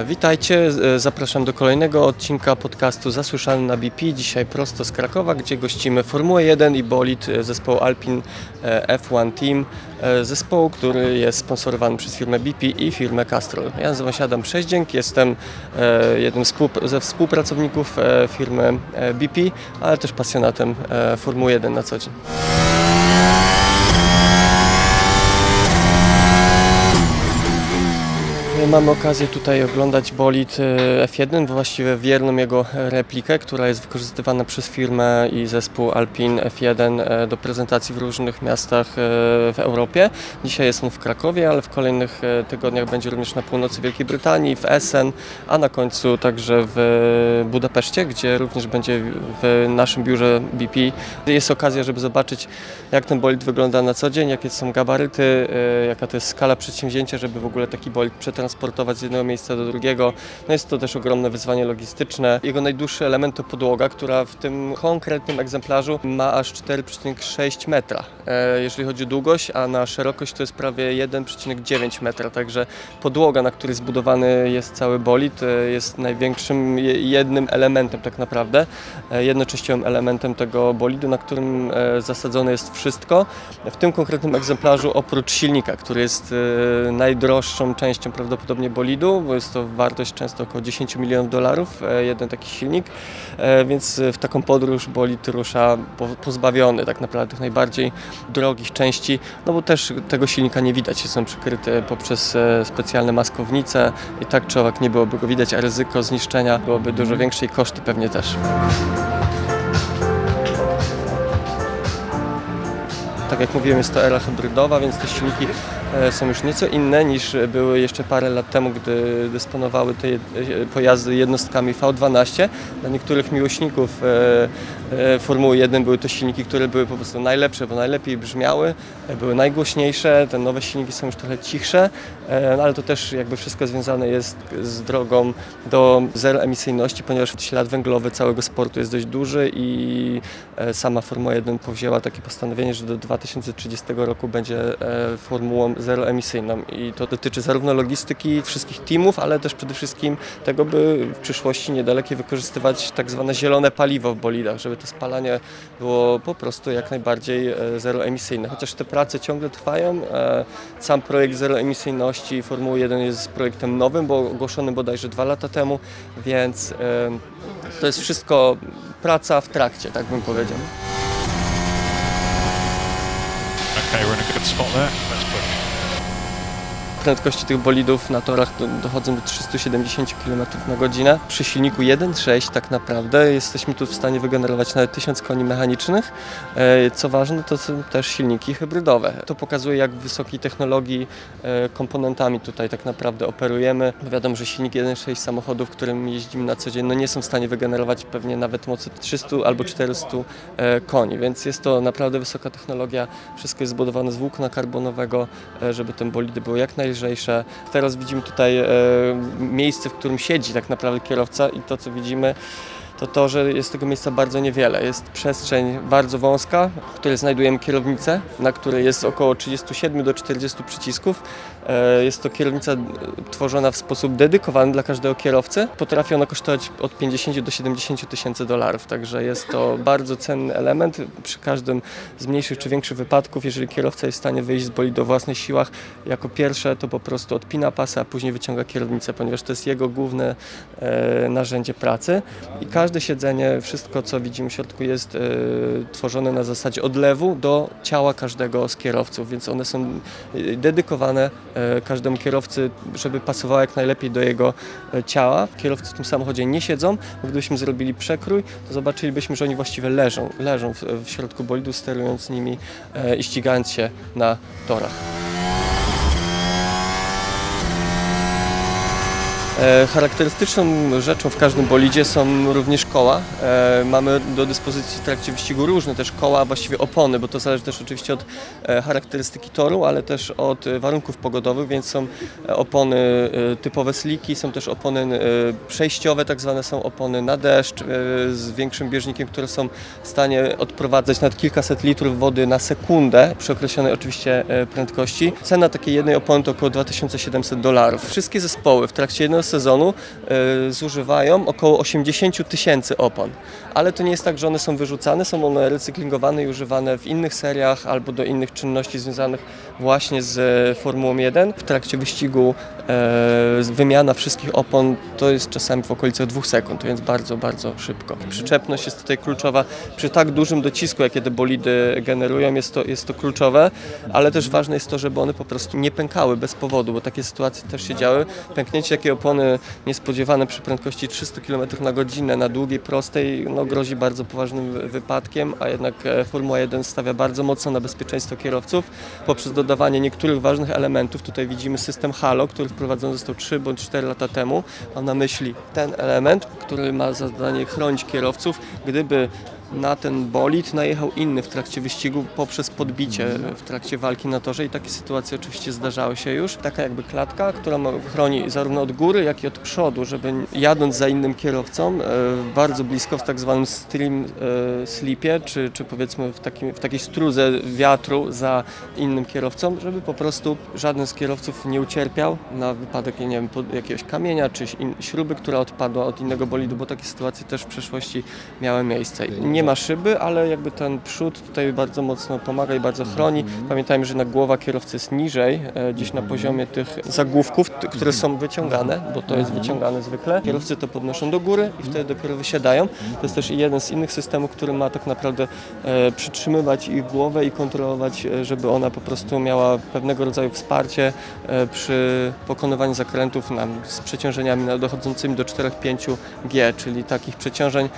E, Witajcie, e, zapraszam do kolejnego odcinka podcastu Zasłyszany na BP. Dzisiaj prosto z Krakowa, gdzie gościmy Formułę 1 i bolid e, zespołu Alpin e, F1 Team, zespołu, który jest sponsorowany przez firmę BP i firmę Castrol. Ja nazywam się Adam Przeździęk, jestem jednym ze współpracowników firmy BP, ale też pasjonatem Formuły 1 na co dzień. Mamy okazję tutaj oglądać bolid e, F1, właściwie wierną jego replikę, która jest wykorzystywana przez firmę i zespół Alpin F1 e, do prezentacji w różnych miastach e, w Europie. Dzisiaj jest on w Krakowie, ale w kolejnych e, tygodniach będzie również na północy Wielkiej Brytanii, w Essen, a na końcu także w Budapeszcie, gdzie również będzie w naszym biurze BP. Jest okazja, żeby zobaczyć jak ten bolid wygląda na co dzień, jakie są gabaryty, e, jaka to jest skala przedsięwzięcia, żeby w ogóle taki bolid przetransportować z jednego miejsca do drugiego. No jest to też ogromne wyzwanie logistyczne. Jego najdłuższy element to podłoga, która w tym konkretnym egzemplarzu ma aż 4,6 metra, e, jeżeli chodzi o długość, a na szerokość to jest prawie 1,9 metra, także podłoga, na której zbudowany jest cały bolid, e, jest największym je- jednym elementem tak naprawdę, e, jednoczęściowym elementem tego bolidu, na którym zasadzone jest wszystko. W tym konkretnym egzemplarzu oprócz silnika, który jest najdroższą częścią prawdopodobnie bolidu, bo jest to wartość często około 10 milionów dolarów, e, jeden taki silnik, e, więc w taką podróż bolid rusza po- pozbawiony tak naprawdę tych najbardziej drogich części, no bo też tego silnika nie widać, są przykryte poprzez e, specjalne maskownice i tak czy owak nie byłoby go widać, a ryzyko zniszczenia byłoby dużo większe i koszty pewnie też. Tak jak mówiłem, jest to era hybrydowa, więc te silniki e, są już nieco inne niż były jeszcze parę lat temu, gdy dysponowały te e, pojazdy jednostkami V12. Dla niektórych miłośników e, e, Formuły 1 były to silniki, które były po prostu najlepsze, bo najlepiej brzmiały, e, były najgłośniejsze. Te nowe silniki są już trochę cichsze, e, no ale to też jakby wszystko związane jest z drogą do zeroemisyjności, ponieważ ślad węglowy całego sportu jest dość duży i e, sama Formuła 1 powzięła takie postanowienie, że do 2030 roku będzie e, formułą zeroemisyjną i to dotyczy zarówno logistyki wszystkich teamów, ale też przede wszystkim tego, by w przyszłości niedalekiej wykorzystywać tak zwane zielone paliwo w bolidach, żeby to spalanie było po prostu jak najbardziej e, zeroemisyjne. Chociaż te prace ciągle trwają, e, sam projekt zeroemisyjności Formuły 1 jest projektem nowym, bo ogłoszonym bodajże dwa lata temu, więc e, to jest wszystko praca w trakcie, tak bym powiedział. Okay, we're in a good spot there. Let's push. Prędkości tych bolidów na torach do, dochodzą do 370 km na godzinę. Przy silniku 1.6 tak naprawdę jesteśmy tu w stanie wygenerować nawet 1000 koni mechanicznych. E, Co ważne, to są też silniki hybrydowe. To pokazuje, jak wysokiej technologii e, komponentami tutaj tak naprawdę operujemy. Wiadomo, że silnik 1.6 samochodów, którym jeździmy na co dzień, no nie są w stanie wygenerować pewnie nawet mocy 300 albo 400 e, koni, więc jest to naprawdę wysoka technologia. Wszystko jest zbudowane z włókna karbonowego, żeby te bolidy były jak najlżejsze. Teraz widzimy tutaj e, miejsce, w którym siedzi tak naprawdę kierowca i to, co widzimy, to to, że jest tego miejsca bardzo niewiele. Jest przestrzeń bardzo wąska, w której znajdujemy kierownicę, na której jest około 37 do 40 przycisków. E, Jest to kierownica tworzona w sposób dedykowany dla każdego kierowcy. Potrafi ona kosztować od 50 do 70 tysięcy dolarów, także jest to bardzo cenny element. Przy każdym z mniejszych czy większych wypadków, jeżeli kierowca jest w stanie wyjść z bolidu o własnych siłach, jako pierwsze to po prostu odpina pasy, a później wyciąga kierownicę, ponieważ to jest jego główne e, narzędzie pracy. I każde siedzenie, wszystko co widzimy w środku jest e, tworzone na zasadzie odlewu do ciała każdego z kierowców, więc one są dedykowane każdemu kierowcy, żeby pasowało jak najlepiej do jego e, ciała. Kierowcy w tym samochodzie nie siedzą, bo gdybyśmy zrobili przekrój, to zobaczylibyśmy, że oni właściwie leżą, leżą w, w środku bolidu, sterując nimi e, i ścigając się na torach. Charakterystyczną rzeczą w każdym bolidzie są również koła. E, Mamy do dyspozycji w trakcie wyścigu różne też koła, właściwie opony, bo to zależy też oczywiście od e, charakterystyki toru, ale też od e, warunków pogodowych, więc są e, opony e, typowe sliki, są też opony e, przejściowe, tak zwane są opony na deszcz e, z większym bieżnikiem, które są w stanie odprowadzać nawet kilkaset litrów wody na sekundę przy określonej oczywiście e, prędkości. Cena takiej jednej opony to około 2700 dolarów. Wszystkie zespoły w trakcie jednego sezonu e, zużywają około 80 tysięcy opon. Ale to nie jest tak, że one są wyrzucane, są one recyklingowane i używane w innych seriach albo do innych czynności związanych właśnie z e, Formułą 1. W trakcie wyścigu e, wymiana wszystkich opon to jest czasami w okolicach dwóch sekund, więc bardzo, bardzo szybko. Przyczepność jest tutaj kluczowa. Przy tak dużym docisku, jakie te bolidy generują, jest to, jest to kluczowe, ale też ważne jest to, żeby one po prostu nie pękały bez powodu, bo takie sytuacje też się działy. Pęknięcie takiej opony niespodziewane przy prędkości 300 km na godzinę na długiej, prostej, no, grozi bardzo poważnym wy- wypadkiem, a jednak e, Formuła 1 stawia bardzo mocno na bezpieczeństwo kierowców poprzez dodawanie niektórych ważnych elementów. Tutaj widzimy system Halo, który wprowadzony został 3 bądź 4 lata temu. Mam na myśli ten element, który ma za zadanie chronić kierowców, gdyby na ten bolid najechał inny w trakcie wyścigu poprzez podbicie w trakcie walki na torze i takie sytuacje oczywiście zdarzały się już. Taka jakby klatka, która chroni zarówno od góry, jak i od przodu, żeby jadąc za innym kierowcą e, bardzo blisko w tak zwanym stream e, slipie, czy, czy powiedzmy w, takim, w takiej struze wiatru za innym kierowcą, żeby po prostu żaden z kierowców nie ucierpiał na wypadek nie wiem, jakiegoś kamienia czy śruby, która odpadła od innego bolidu, bo takie sytuacje też w przeszłości miały miejsce. Nie ma szyby, ale jakby ten przód tutaj bardzo mocno pomaga i bardzo chroni. Pamiętajmy, że na głowa kierowcy jest niżej, e, gdzieś na poziomie tych zagłówków, które są wyciągane, bo to jest wyciągane zwykle. Kierowcy to podnoszą do góry i wtedy dopiero wysiadają. To jest też jeden z innych systemów, który ma tak naprawdę e, przytrzymywać ich głowę i kontrolować, e, żeby ona po prostu miała pewnego rodzaju wsparcie przy pokonywaniu zakrętów na, z przeciążeniami na- dochodzącymi do 4-5 G, czyli takich przeciążeń,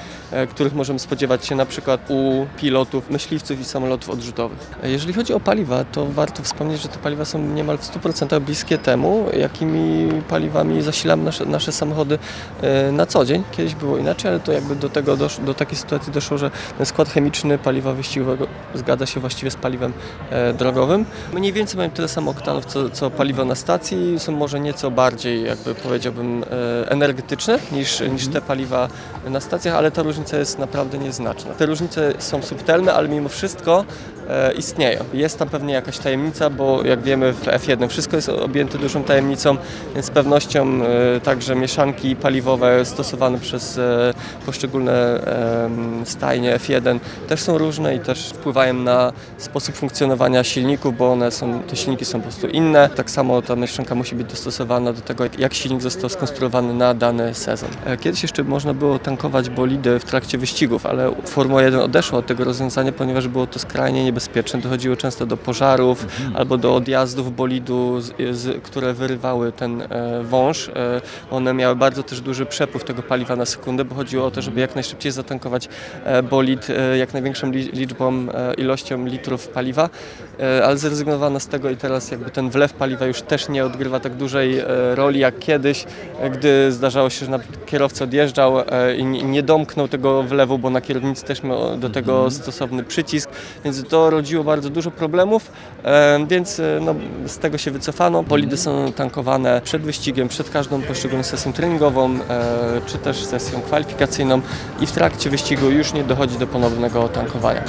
których możemy spodziewać się na przykład u pilotów, myśliwców i samolotów odrzutowych. Jeżeli chodzi o paliwa, to warto wspomnieć, że te paliwa są niemal w 100% bliskie temu, jakimi paliwami zasilamy nasze, nasze samochody e, na co dzień. Kiedyś było inaczej, ale to jakby do tego dosz, do takiej sytuacji doszło, że ten skład chemiczny paliwa wyścigowego zgadza się właściwie z paliwem e, drogowym. Mniej więcej mają tyle samo oktanów, co, co paliwo na stacji, są może nieco bardziej, jakby powiedziałbym, e, energetyczne niż, niż te paliwa na stacjach, ale ta różnica jest naprawdę nieznaczna. Te różnice są subtelne, ale mimo wszystko e, istnieją. Jest tam pewnie jakaś tajemnica, bo jak wiemy w F1 wszystko jest objęte dużą tajemnicą, więc z pewnością e, także mieszanki paliwowe stosowane przez e, poszczególne stajnie F1 też są różne i też wpływają na sposób funkcjonowania silników, bo one są, te silniki są po prostu inne. Tak samo ta mieszanka musi być dostosowana do tego, jak silnik został skonstruowany na dany sezon. Kiedyś jeszcze można było tankować bolidy w trakcie wyścigów, ale Formuła 1 odeszła od tego rozwiązania, ponieważ było to skrajnie niebezpieczne. Dochodziło często do pożarów albo do odjazdów bolidu, z, z, które wyrywały ten e, wąż. E, one miały bardzo też duży przepływ tego paliwa na sekundę, bo chodziło o to, żeby jak najszybciej zatankować e, bolid e, jak największą li, liczbą, e, ilością litrów paliwa, ale zrezygnowano z tego i teraz jakby ten wlew paliwa już też nie odgrywa tak dużej e, roli jak kiedyś, e, gdy zdarzało się, że kierowca odjeżdżał e, i nie- domknął tego wlewu, bo na kierownicy też miał do tego stosowny przycisk, więc to rodziło bardzo dużo problemów, e, więc e, no, z tego się wycofano. Bolidy są tankowane przed wyścigiem, przed każdą poszczególną sesją treningową, e, czy też sesją kwalifikacyjną i w trakcie wyścigu już nie dochodzi do ponownego tankowania.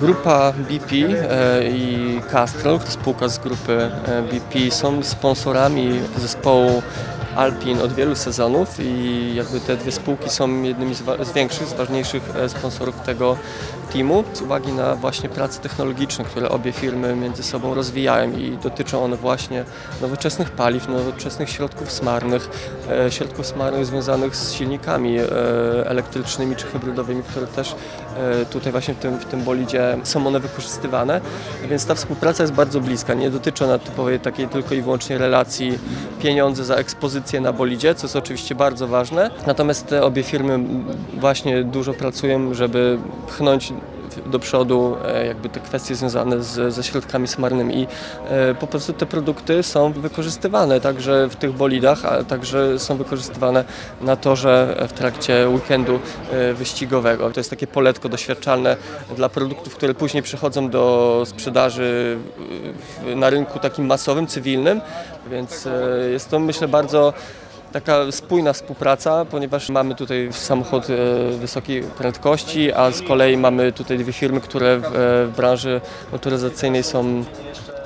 Grupa BP e, i Castrol, spółka z grupy e, BP, są sponsorami zespołu Alpin od wielu sezonów i jakby te dwie spółki są jednymi z, wa- z większych, z ważniejszych e, sponsorów tego teamu z uwagi na właśnie prace technologiczne, które obie firmy między sobą rozwijają i dotyczą one właśnie nowoczesnych paliw, nowoczesnych środków smarnych, e, środków smarnych związanych z silnikami e, elektrycznymi czy hybrydowymi, które też e, tutaj właśnie w tym, w tym bolidzie są one wykorzystywane, więc ta współpraca jest bardzo bliska. Nie dotyczy ona typowej takiej tylko i wyłącznie relacji pieniądze za ekspozycję na bolidzie, co jest oczywiście bardzo ważne. Natomiast te obie firmy właśnie dużo pracują, żeby pchnąć do przodu e, jakby te kwestie związane z, ze środkami smarnymi i e, po prostu te produkty są wykorzystywane także w tych bolidach, a także są wykorzystywane na torze w trakcie weekendu e, wyścigowego. To jest takie poletko doświadczalne dla produktów, które później przechodzą do sprzedaży na rynku takim masowym, cywilnym, więc jest to myślę bardzo taka spójna współpraca, ponieważ mamy tutaj samochód e, wysokiej prędkości, a z kolei mamy tutaj dwie firmy, które w, e, w branży motoryzacyjnej są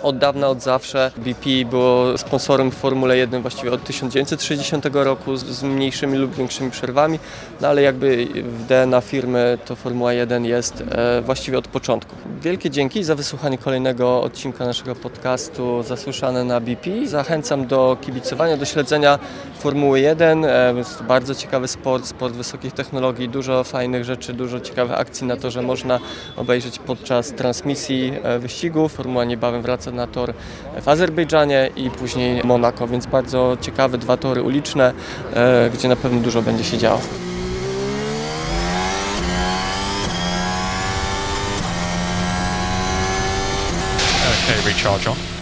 od dawna, od zawsze. BP było sponsorem w Formule 1 właściwie od 1960 roku z, z mniejszymi lub większymi przerwami, no ale jakby w DNA firmy to Formuła 1 jest e, właściwie od początku. Wielkie dzięki za wysłuchanie kolejnego odcinka naszego podcastu Zasłyszane na BP. Zachęcam do kibicowania, do śledzenia Formuły 1. E, jest bardzo ciekawy sport, sport wysokich technologii, dużo fajnych rzeczy, dużo ciekawych akcji na to, że można obejrzeć podczas transmisji e, wyścigów. Formuła niebawem wraca na tor w Azerbejdżanie i później Monako, więc bardzo ciekawe dwa tory uliczne, e, gdzie na pewno dużo będzie się działo. Okay, recharge on.